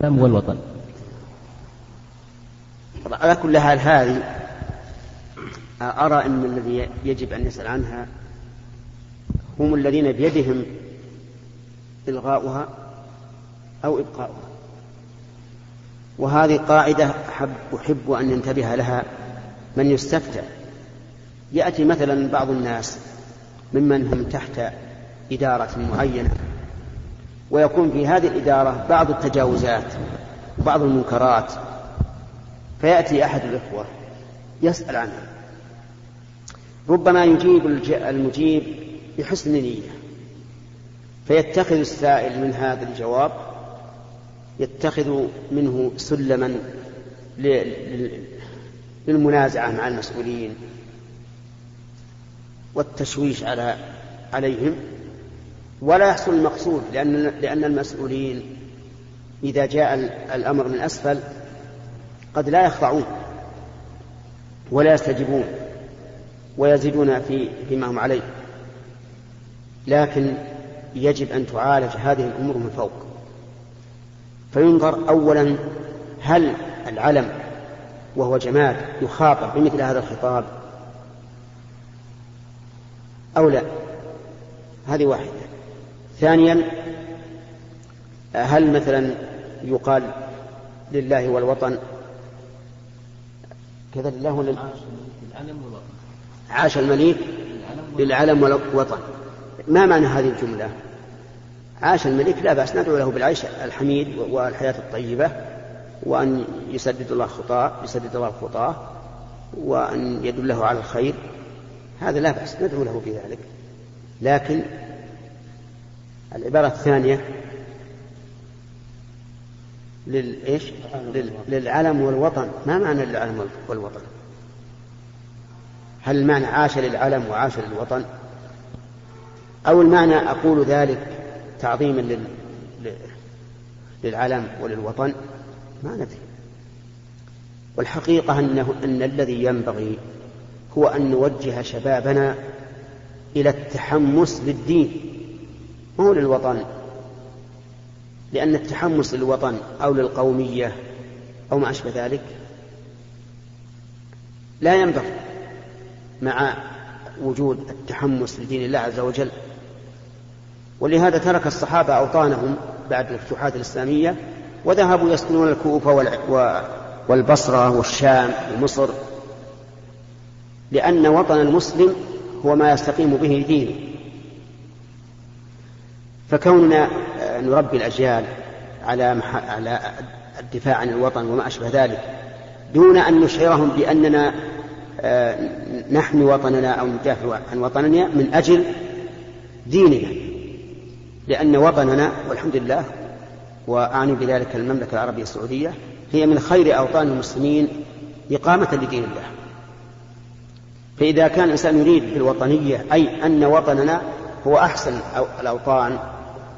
والوطن على كل حال هذه أرى أن الذي يجب أن يسأل عنها هم الذين بيدهم إلغاؤها أو إبقاؤها. وهذه قاعدة أحب أحب أن ينتبه لها من يستفتى. يأتي مثلا بعض الناس ممن هم تحت إدارة معينة. ويكون في هذه الإدارة بعض التجاوزات وبعض المنكرات. فيأتي أحد الإخوة يسأل عنها. ربما يجيب المجيب بحسن نية. فيتخذ السائل من هذا الجواب يتخذ منه سلما للمنازعة مع المسؤولين والتشويش على عليهم. ولا يحصل المقصود لأن لأن المسؤولين إذا جاء الأمر من أسفل قد لا يخضعون ولا يستجيبون ويزيدون في فيما هم عليه. لكن يجب أن تعالج هذه الأمور من فوق. فينظر أولا هل العلم وهو جماد يخاطب بمثل هذا الخطاب أو لا. هذه واحدة. ثانيا هل مثلا يقال لله والوطن كذا لله ولا عاش المليك للعلم والوطن. ما معنى هذه الجملة؟ عاش الملك لا بأس ندعو له بالعيش الحميد والحياة الطيبة وأن يسدد الله خطاه يسدد الله خطاه وأن يدله على الخير. هذا لا بأس ندعو له بذلك. لكن العبارة الثانية للإيش؟ للعلم والوطن. ما معنى للعلم والوطن؟ هل المعنى عاش للعلم وعاش للوطن؟ أو المعنى أقول ذلك تعظيما لل... للعلم وللوطن؟ ما ندري. والحقيقة أنه أن الذي ينبغي هو أن نوجه شبابنا إلى التحمس للدين. مو للوطن. لأن التحمس للوطن أو للقومية أو ما أشبه ذلك لا ينبغي مع وجود التحمس لدين الله عز وجل. ولهذا ترك الصحابة أوطانهم بعد الفتوحات الإسلامية وذهبوا يسكنون الكوفة والبصرة والشام ومصر لأن وطن المسلم هو ما يستقيم به دينه. فكوننا نربي الأجيال على على الدفاع عن الوطن وما أشبه ذلك دون أن نشعرهم بأننا آه، نحمي وطننا أو ندافع عن وطننا من أجل ديننا. لأن وطننا والحمد لله وأعني بذلك المملكة العربية السعودية هي من خير أوطان المسلمين إقامة لدين الله. فإذا كان الإنسان يريد بالوطنية أي أن وطننا هو أحسن الأوطان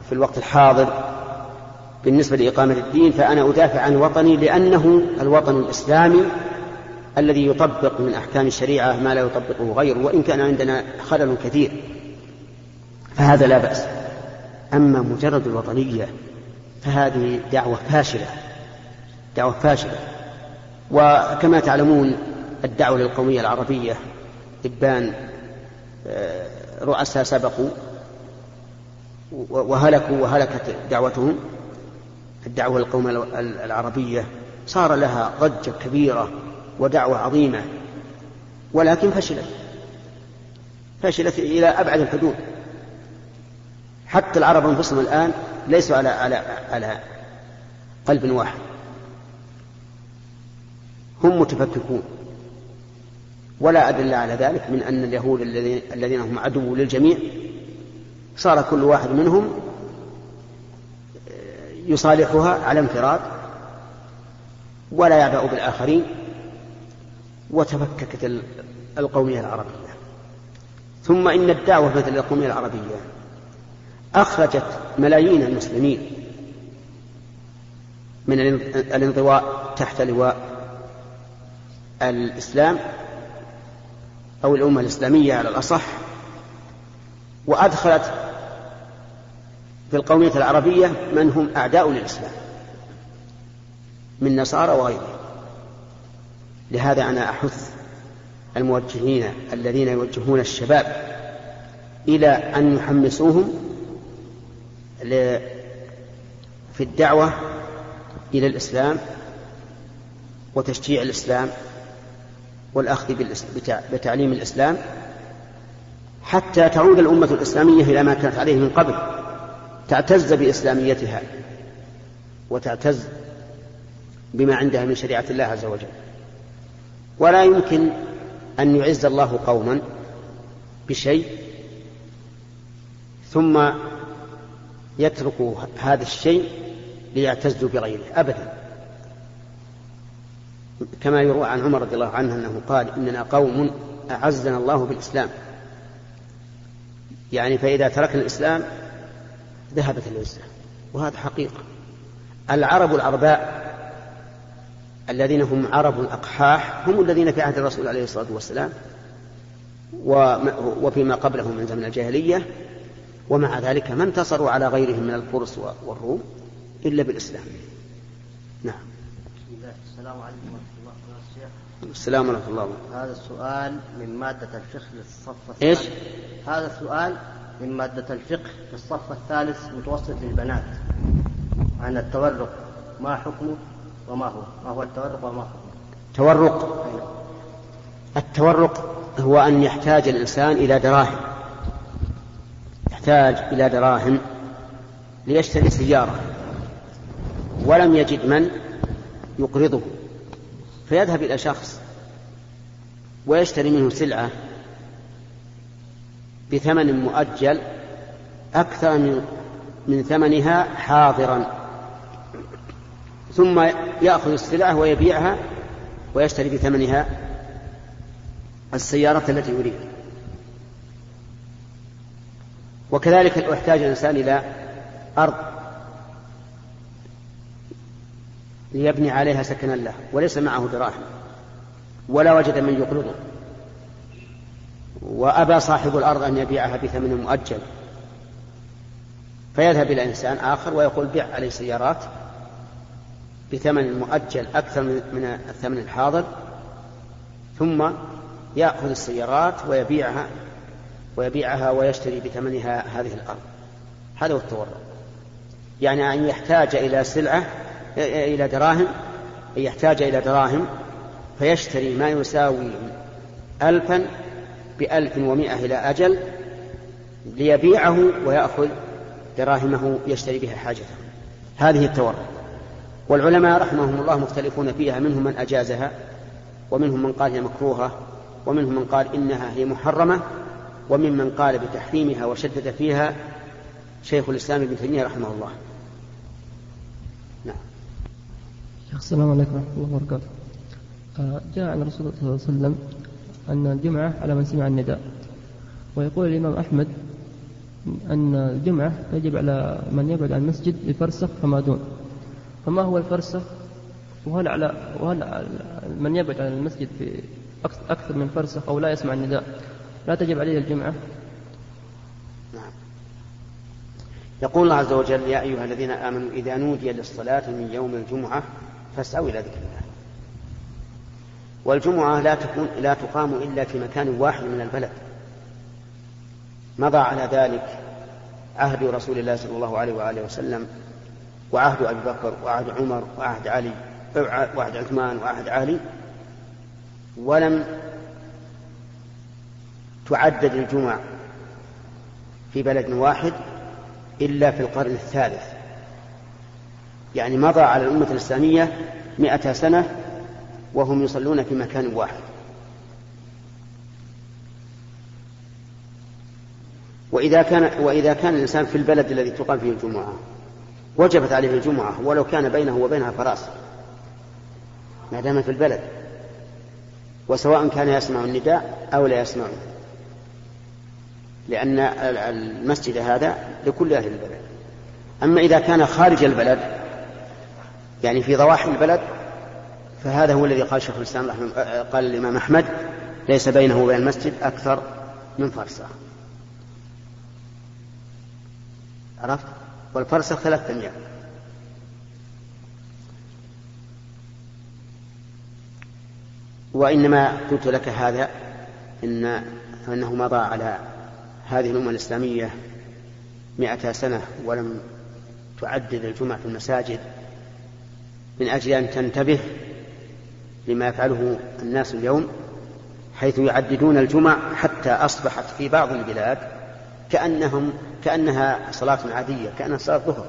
في الوقت الحاضر بالنسبة لإقامة الدين فأنا أدافع عن وطني لأنه الوطن الإسلامي الذي يطبق من أحكام الشريعة ما لا يطبقه غيره وإن كان عندنا خلل كثير فهذا لا بأس. أما مجرد الوطنية فهذه دعوة فاشلة دعوة فاشلة. وكما تعلمون الدعوة للقومية العربية إبان آه، رؤساء سبقوا وهلكوا وهلكت دعوتهم. الدعوة للقومية العربية صار لها ضجة كبيرة ودعوة عظيمة ولكن فشلت. فشلت إلى أبعد الحدود. حتى العرب أنفسهم الآن ليسوا على على على قلب واحد. هم متفككون. ولا أدلة على ذلك من أن اليهود الذين هم عدو للجميع صار كل واحد منهم يصالحها على انفراد ولا يعبأ بالآخرين وتفككت القومية العربية. ثم إن الدعوة مثل القومية العربية أخرجت ملايين المسلمين من الانضواء تحت لواء الإسلام أو الأمة الإسلامية على الأصح وأدخلت في القومية العربية من هم أعداء للإسلام من نصارى وغيرهم. لهذا أنا أحث الموجهين الذين يوجهون الشباب إلى أن يحمسوهم في الدعوة إلى الإسلام وتشجيع الإسلام والأخذ بتعليم الإسلام حتى تعود الأمة الإسلامية إلى ما كانت عليه من قبل تعتز بإسلاميتها وتعتز بما عندها من شريعة الله عز وجل. ولا يمكن أن يعز الله قوما بشيء ثم يتركوا هذا الشيء ليعتزوا بغيره أبدا. كما يروى عن عمر رضي الله عنه أنه قال إننا قوم أعزنا الله بالإسلام. يعني فإذا تركنا الإسلام ذهبت العزة. وهذا حقيقة. العرب العرباء الذين هم عرب الأقحاح هم الذين في عهد الرسول عليه الصلاة والسلام وفيما قبله من زمن الجاهلية. ومع ذلك ما انتصروا على غيرهم من الفرس والروم إلا بالإسلام. نعم. السلام عليكم ورحمة الله وبركاته السلام ورحمة الله وبركاته. هذا السؤال من مادة الفقه للصف الثالث. إيش؟ هذا السؤال من مادة الفقه في الصف الثالث متوسط للبنات. عن التورق ما حكمه وما هو؟ ما هو التورق وما حكمه تورق؟ التورق هو أن يحتاج الإنسان إلى دراهم. يحتاج إلى دراهم ليشتري سيارة. ولم يجد من يقرضه. فيذهب إلى شخص ويشتري منه سلعة بثمن مؤجل أكثر من من ثمنها حاضرا. ثم يأخذ السلعة ويبيعها ويشتري بثمنها السيارة التي يريد. وكذلك لو احتاج الإنسان إلى أرض ليبني عليها سكنا له وليس معه دراهم ولا وجد من يقرضه. وأبى صاحب الأرض أن يبيعها بثمن مؤجل. فيذهب إلى إنسان آخر ويقول بيع علي سيارات بثمن مؤجل أكثر من الثمن الحاضر ثم يأخذ السيارات ويبيعها ويبيعها ويشتري بثمنها هذه الأرض. هذا هو التورط. يعني أن يحتاج إلى سلعة إلى دراهم يحتاج إلى دراهم فيشتري ما يساوي ألفا بألف ومائة إلى أجل ليبيعه ويأخذ دراهمه يشتري بها حاجته. هذه التورط والعلماء رحمهم الله مختلفون فيها منهم من أجازها ومنهم من قال هي مكروهة ومنهم من قال إنها هي محرمة وممن قال بتحريمها وشدد فيها شيخ الإسلام ابن تيمية رحمه الله. نعم. السلام عليكم ورحمة الله وبركاته. آه، جاء عن الرسول صلى الله عليه وسلم أن الجمعة على من سمع النداء. ويقول الإمام أحمد أن الجمعة يجب على من يبعد عن المسجد بفرسخ فما دون فما هو الفرسخ؟ وهل على وهل من يبعد عن المسجد في أكثر من فرسخ أو لا يسمع النداء؟ لا تجب عليه الجمعة. نعم. يقول الله عز وجل يا أيها الذين آمنوا إذا نودي للصلاة من يوم الجمعة فاسعوا إلى ذكر الله. والجمعة لا تكون لا تقام إلا في مكان واحد من البلد. مضى على ذلك عهد رسول الله صلى الله عليه وآله وسلم وعهد أبي بكر وعهد عمر وعهد علي وعهد عثمان وعهد علي ولم تعدد الجمع في بلد واحد إلا في القرن الثالث. يعني مضى على الأمة الإسلامية مئة سنة وهم يصلون في مكان واحد. وإذا كان وإذا كان الإنسان في البلد الذي تقام فيه الجمعة وجبت عليه الجمعة ولو كان بينه وبينها فراس ما دام في البلد وسواء كان يسمع النداء أو لا يسمعه. لأن المسجد هذا لكل أهل البلد. أما إذا كان خارج البلد يعني في ضواحي البلد فهذا هو الذي قال شيخ الإسلام قال الإمام أحمد ليس بينه وبين المسجد أكثر من فرسخ. عرفت؟ والفرسخ ثلاثة أيام وإنما قلت لك هذا إن أنه مضى على هذه الأمة الإسلامية مئة سنة ولم تعدد الجمع في المساجد. من أجل أن تنتبه لما يفعله الناس اليوم حيث يعددون الجمع حتى أصبحت في بعض البلاد كأنهم كأنها صلاة عادية كأنها صلاة ظهر.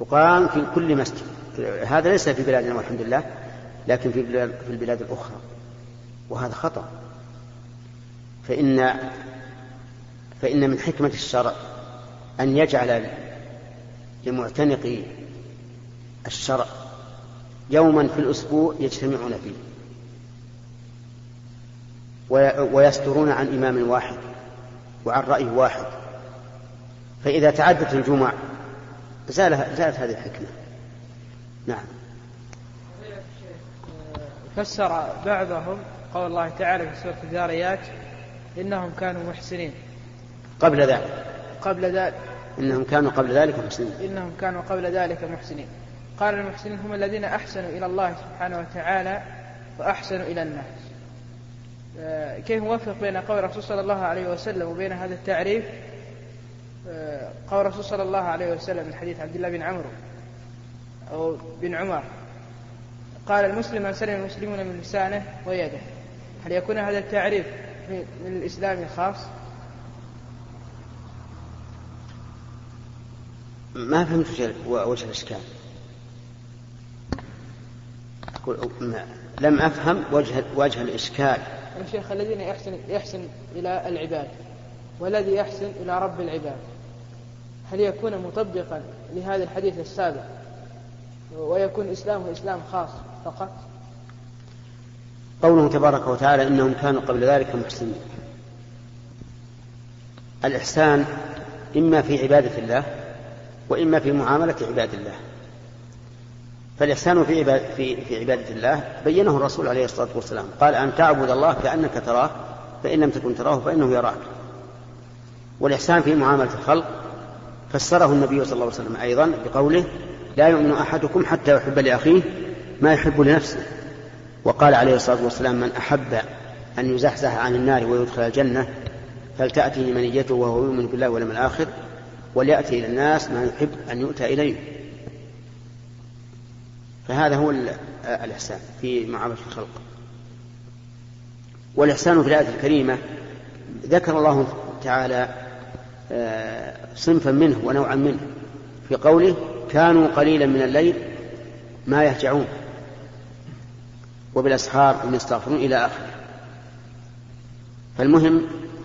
تقام في كل مسجد. هذا ليس في بلادنا والحمد لله لكن في في البلاد الأخرى. وهذا خطأ. فإن فإن من حكمة الشرع أن يجعل لمعتنقي الشرع يوما في الأسبوع يجتمعون فيه ويصدرون عن إمام واحد وعن رأي واحد. فإذا تعدت الجمع زالت هذه الحكمة. نعم. فسر بعضهم قول الله تعالى في سورة الذاريات إنهم كانوا محسنين. قبل ذلك. قبل ذلك. إنهم كانوا قبل ذلك محسنين. إنهم كانوا قبل ذلك محسنين. قال المحسنين هم الذين أحسنوا إلى الله سبحانه وتعالى وأحسنوا إلى الناس. آه، كيف نوفق بين قول الرسول صلى الله عليه وسلم وبين هذا التعريف؟ آه، قول الرسول صلى الله عليه وسلم من حديث عبد الله بن عمرو أو بن عمر. قال المسلم من سلم المسلمون من لسانه ويده. هل يكون هذا التعريف من الإسلام خاص؟ ما فهمت وجه الإشكال؟ لم أفهم وجه وجه الإشكال. يا شيخ الذين يحسن يحسن إلى العباد والذي يحسن إلى رب العباد. هل يكون مطبقا لهذا الحديث السابق ويكون إسلامه إسلام خاص فقط؟ قوله تبارك وتعالى إنهم كانوا قبل ذلك محسنين. الإحسان إما في عبادة الله وإما في معاملة عباد الله. فالإحسان في, عباد في, في عبادة الله بينه الرسول عليه الصلاة والسلام قال أن تعبد الله كأنك تراه فإن لم تكن تراه فإنه يراك. والإحسان في معاملة الخلق فسره النبي صلى الله عليه وسلم أيضا بقوله لا يؤمن أحدكم حتى يحب لأخيه ما يحب لنفسه. وقال عليه الصلاة والسلام من أحب أن يزحزح عن النار ويدخل الجنة فلتأتي منيته وهو يؤمن بالله واليوم الآخر وليأتي إلى الناس ما يحب أن يؤتى إليه. فهذا هو الإحسان في معاملة الخلق. والإحسان في الآية الكريمة ذكر الله تعالى آه، صنفا منه ونوعا منه في قوله كانوا قليلا من الليل ما يهجعون وبالأسحار هم يستغفرون إلى آخره. فالمهم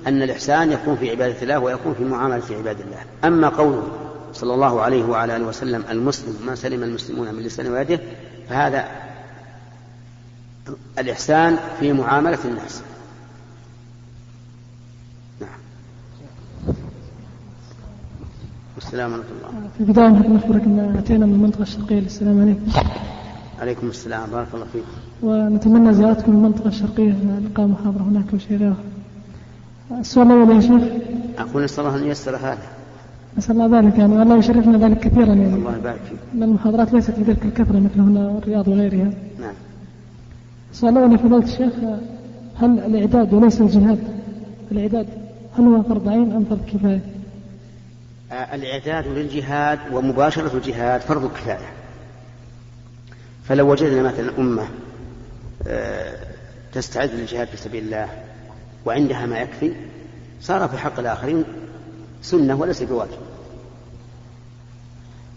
أن الإحسان يكون في عبادة الله ويكون في معاملة عباد الله. أما قوله صلى الله عليه وعلى آله وسلم المسلم ما سلم المسلمون من لسان ويده فهذا الإحسان في معاملة الناس. نعم. والسلام ورحمة الله في البداية نحب نخبرك أن أتينا من المنطقة الشرقية. السلام عليكم. عليكم السلام. بارك الله فيكم ونتمنى زيارتكم المنطقة الشرقية لإلقاء محاضرة هناك وشيء آخر السؤال الأول يا شيخ. أقول نسأل الله أن ييسر هذا. نسأل الله ذلك يعني والله يشرفنا ذلك كثيرا يعني. الله يبارك فيك. المحاضرات ليست بذلك الكثرة مثل هنا الرياض وغيرها. نعم. السؤال الأول يا فضيلة الشيخ هل الإعداد وليس الجهاد؟ الإعداد هل هو فرض عين أم فرض كفاية؟ آه، الإعداد للجهاد ومباشرة الجهاد فرض كفاية. فلو وجدنا مثلا أمة آه، تستعد للجهاد في سبيل الله وعندها ما يكفي صار في حق الآخرين سنة وليس بواجب.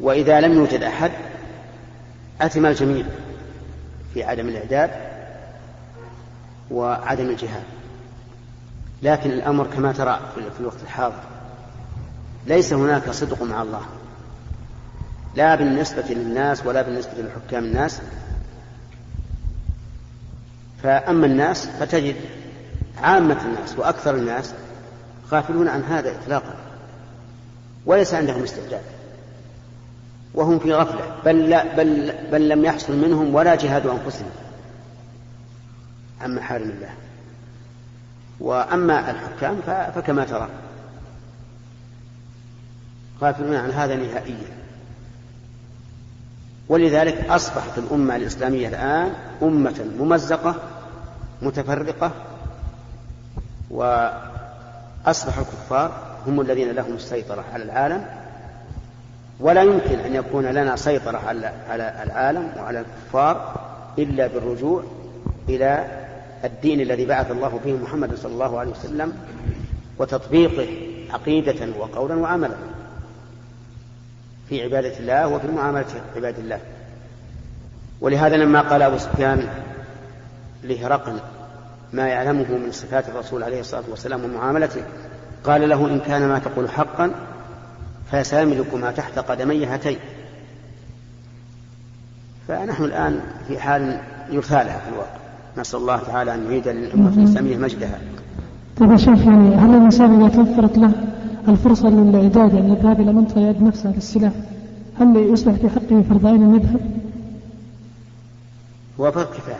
وإذا لم يوجد أحد أثم الجميع في عدم الإعداد وعدم الجهاد. لكن الأمر كما ترى في الوقت الحاضر. ليس هناك صدق مع الله. لا بالنسبة للناس ولا بالنسبة لحكام الناس. فأما الناس فتجد عامة الناس وأكثر الناس غافلون عن هذا إطلاقا. وليس عندهم استعداد. وهم في غفلة. بل, لا بل, بل لم يحصل منهم ولا جهاد أنفسهم. عن محارم الله. وأما الحكام فكما ترى. غافلون عن هذا نهائيا. ولذلك أصبحت الأمة الإسلامية الآن أمة ممزقة متفرقة وأصبح الكفار هم الذين لهم السيطرة على العالم ولا يمكن أن يكون لنا سيطرة على العالم وعلى الكفار إلا بالرجوع إلى الدين الذي بعث الله فيه محمد صلى الله عليه وسلم وتطبيقه عقيدة وقولا وعملا في عبادة الله وفي معاملة عباد الله. ولهذا لما قال أبو سفيان لهرقل ما يعلمه من صفات الرسول عليه الصلاة والسلام ومعاملته قال له إن كان ما تقول حقا فسيملك ما تحت قدمي هاتين. فنحن الآن في حال يرثى لها في الواقع. نسأل الله تعالى أن يعيد للأمة الإسلامية مجدها. طيب يا شيخ يعني هل الإنسان إذا توفرت له الفرصة للإعداد يعني الذهاب إلى منطقة يعد نفسه للسلاح هل يصبح في حقه فرض عين أن يذهب؟ هو فرض كفاية.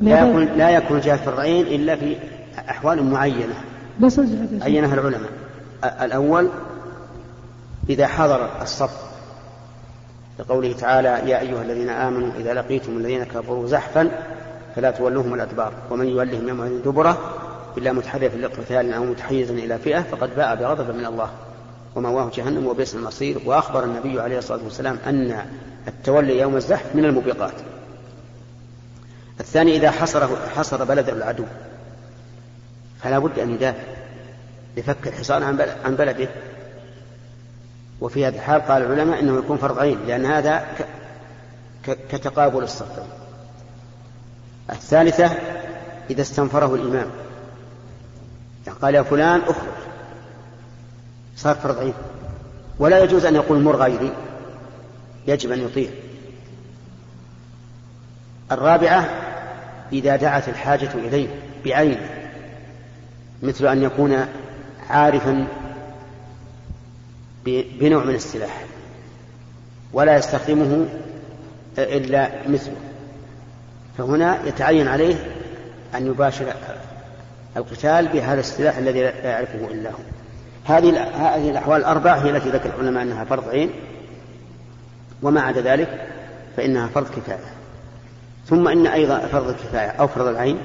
لا يكون لا يكون جهة فرض عين إلا في أحوال معينة. بس عينها العلماء. الأول إذا حضر الصف لقوله تعالى يا أيها الذين آمنوا إذا لقيتم الذين كفروا زحفا فلا تولوهم الأدبار. ومن يولهم يومئذ دبرة إلا متحرفا لقتال أو متحيزا إلى فئة فقد باء بغضب من الله. ومواه جهنم وبئس المصير. وأخبر النبي عليه الصلاة والسلام أن التولي يوم الزحف من الموبقات. الثاني إذا حصر حصر بلد العدو. فلا بد أن يدافع. لفك الحصار عن بلده. وفي هذه الحال قال العلماء إنه يكون فرض عين لأن هذا كتقابل الصفين الثالثة إذا استنفره الإمام. يعني قال يا فلان أخرج. صار فرض عين. ولا يجوز أن يقول مر غيري. يجب أن يطيع. الرابعة إذا دعت الحاجة إليه بعينه مثل أن يكون عارفا بنوع من السلاح ولا يستخدمه إلا مثله. فهنا يتعين عليه أن يباشر القتال بهذا السلاح الذي لا يعرفه إلا هو. هذه هذه الأحوال الأربع هي التي ذكر العلماء أنها فرض عين وما عدا ذلك فإنها فرض كفاية. ثم إن أيضا فرض الكفاية أو فرض العين.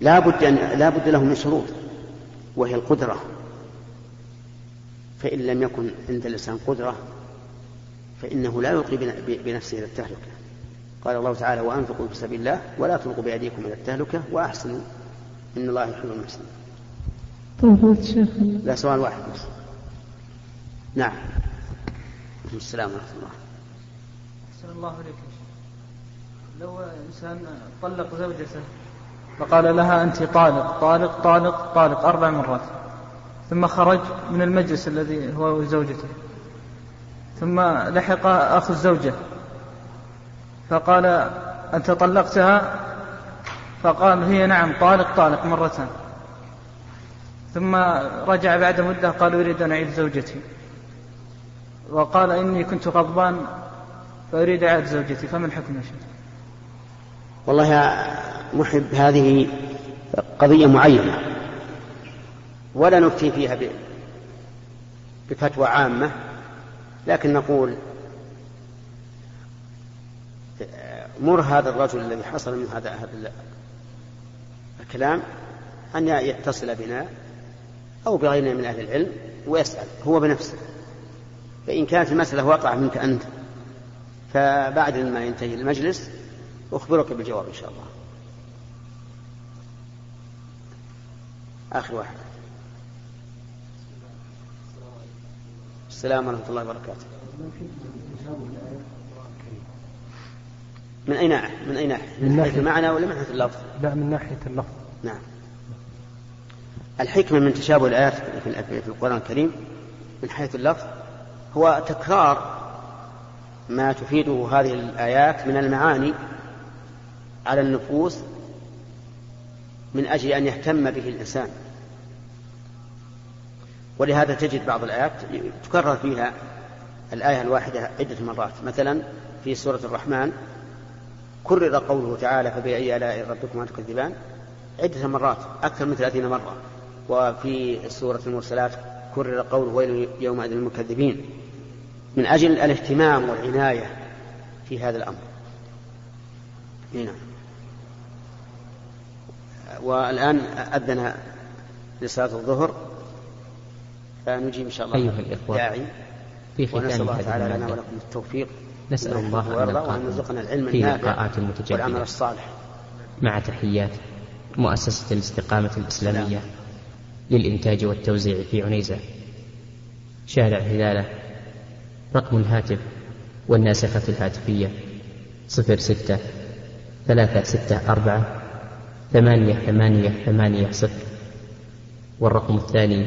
لا بد أن لا بد له من شروط وهي القدرة. فإن لم يكن عند الإنسان قدرة فإنه لا يلقي بنفسه إلى التهلكة. قال الله تعالى وأنفقوا في سبيل الله ولا تلقوا بأيديكم إلى التهلكة وأحسنوا. إن الله يحب المحسنين. طيب لا سؤال واحد بس. نعم. السلام ورحمة الله. أحسن الله عليك لو إنسان طلق زوجته فقال لها أنت طالق طالق طالق طالق أربع مرات. ثم خرج من المجلس الذي هو وزوجته. ثم لحق أخو الزوجة. فقال أنت طلقتها؟ فقال هي نعم طالق طالق مرتان. ثم رجع بعد مدة قال أريد أن أعيد زوجتي. وقال إني كنت غضبان فأريد إعادة زوجتي فما الحكم يا شيخ؟ والله محب هذه قضية معينة ولا نفتي فيها بفتوى عامة لكن نقول مر هذا الرجل الذي حصل من هذا هذا الكلام أن يتصل بنا أو بغيرنا من أهل العلم ويسأل هو بنفسه. فإن كانت المسألة واقعة منك أنت فبعد ما ينتهي المجلس أخبرك بالجواب إن شاء الله. آخر واحد السلام ورحمة الله وبركاته من أي ناحية؟ من أي ناحية؟ من ناحية المعنى ولا من ناحية اللفظ؟ لا من ناحية اللفظ نعم الحكمة من تشابه الآيات في القرآن الكريم من حيث اللفظ هو تكرار ما تفيده هذه الآيات من المعاني على النفوس من أجل أن يهتم به الإنسان ولهذا تجد بعض الآيات تكرر فيها الآية الواحدة عدة مرات. مثلا في سورة الرحمن كرر قوله تعالى فبأي آلاء ربكما تكذبان؟ عدة مرات أكثر من ثلاثين مرة. وفي سورة المرسلات كرر قوله ويل يومئذ للمكذبين. من أجل الاهتمام والعناية في هذا الأمر. هنا. والآن أذن لصلاة الظهر. فنجيب إن شاء الله أيها الإخوة داعي. في ختام ونسأل الله تعالى لنا ولكم التوفيق. نسأل الله أن نلقاكم يرزقنا العلم في لقاءات والعمل متجددة الصالح. مع تحيات مؤسسة الاستقامة الإسلامية للإنتاج والتوزيع في عنيزة. شارع هلالة رقم الهاتف والناسخة الهاتفية صفر ستة ثلاثة ستة أربعة ثمانية ثمانية ثمانية صفر. والرقم الثاني